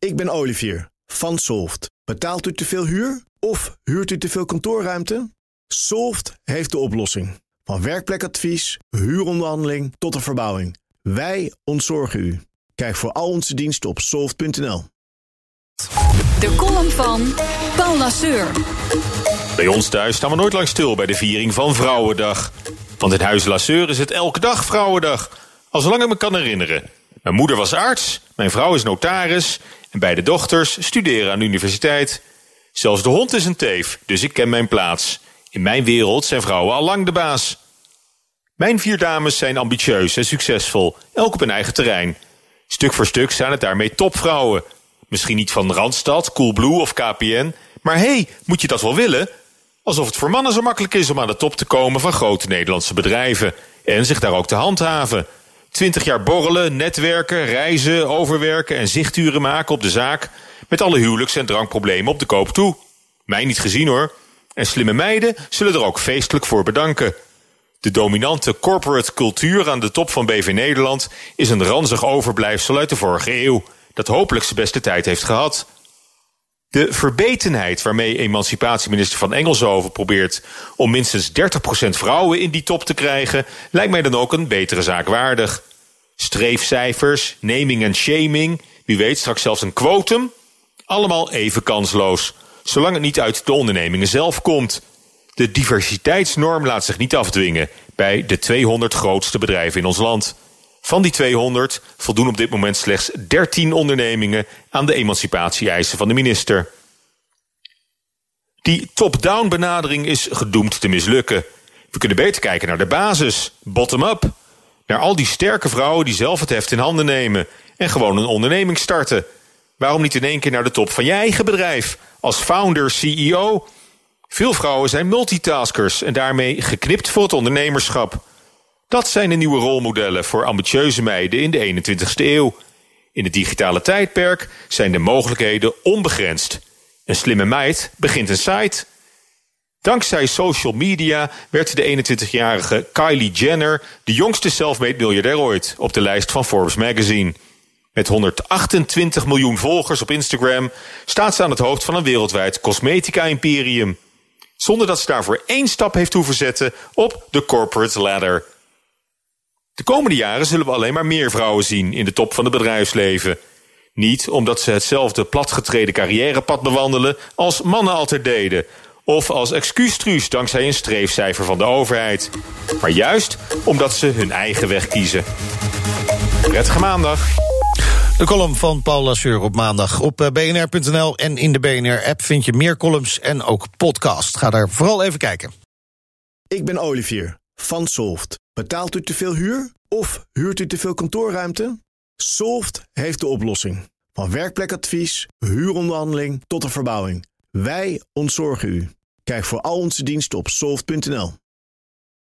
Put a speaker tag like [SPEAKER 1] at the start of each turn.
[SPEAKER 1] Ik ben Olivier van Solft. Betaalt u te veel huur of huurt u te veel kantoorruimte? Solft heeft de oplossing. Van werkplekadvies, huuronderhandeling tot de verbouwing. Wij ontzorgen u. Kijk voor al onze diensten op soft.nl.
[SPEAKER 2] De column van Paul Lasseur.
[SPEAKER 3] Bij ons thuis staan we nooit lang stil bij de viering van Vrouwendag. Want in Huis Lasseur is het elke dag Vrouwendag. Al zolang ik me kan herinneren. Mijn moeder was arts, mijn vrouw is notaris... en beide dochters studeren aan de universiteit. Zelfs de hond is een teef, dus ik ken mijn plaats. In mijn wereld zijn vrouwen al lang de baas. Mijn vier dames zijn ambitieus en succesvol, elk op hun eigen terrein. Stuk voor stuk zijn het daarmee topvrouwen. Misschien niet van Randstad, Coolblue of KPN... maar hé, hey, moet je dat wel willen? Alsof het voor mannen zo makkelijk is om aan de top te komen... van grote Nederlandse bedrijven en zich daar ook te handhaven... Twintig jaar borrelen, netwerken, reizen, overwerken en zichturen maken op de zaak. Met alle huwelijks- en drankproblemen op de koop toe. Mij niet gezien hoor. En slimme meiden zullen er ook feestelijk voor bedanken. De dominante corporate cultuur aan de top van BV Nederland is een ranzig overblijfsel uit de vorige eeuw. Dat hopelijk zijn beste tijd heeft gehad. De verbetenheid waarmee emancipatieminister van Engelshoven probeert om minstens 30% vrouwen in die top te krijgen, lijkt mij dan ook een betere zaak waardig. Streefcijfers, naming en shaming, wie weet straks zelfs een quotum. Allemaal even kansloos, zolang het niet uit de ondernemingen zelf komt. De diversiteitsnorm laat zich niet afdwingen bij de 200 grootste bedrijven in ons land. Van die 200 voldoen op dit moment slechts 13 ondernemingen aan de emancipatie-eisen van de minister. Die top-down benadering is gedoemd te mislukken. We kunnen beter kijken naar de basis, bottom-up. Naar al die sterke vrouwen die zelf het heft in handen nemen en gewoon een onderneming starten. Waarom niet in één keer naar de top van je eigen bedrijf, als founder, CEO? Veel vrouwen zijn multitaskers en daarmee geknipt voor het ondernemerschap. Dat zijn de nieuwe rolmodellen voor ambitieuze meiden in de 21ste eeuw. In het digitale tijdperk zijn de mogelijkheden onbegrensd. Een slimme meid begint een site. Dankzij social media werd de 21-jarige Kylie Jenner de jongste self-made miljardair ooit op de lijst van Forbes magazine. Met 128 miljoen volgers op Instagram staat ze aan het hoofd van een wereldwijd cosmetica-imperium. Zonder dat ze daarvoor één stap heeft hoeven zetten op de corporate ladder. De komende jaren zullen we alleen maar meer vrouwen zien in de top van het bedrijfsleven. Niet omdat ze hetzelfde platgetreden carrièrepad bewandelen als mannen altijd deden. Of als excuustruus dankzij een streefcijfer van de overheid. Maar juist omdat ze hun eigen weg kiezen. Prettige maandag.
[SPEAKER 4] De column van Paul Lasseur op maandag. Op eh, bnr.nl en in de BNR-app vind je meer columns en ook podcast. Ga daar vooral even kijken.
[SPEAKER 1] Ik ben Olivier van Solft. Betaalt u te veel huur of huurt u te veel kantoorruimte? Solft heeft de oplossing. Van werkplekadvies, huuronderhandeling tot de verbouwing. Wij ontzorgen u. Kijk voor al onze diensten op soft.nl.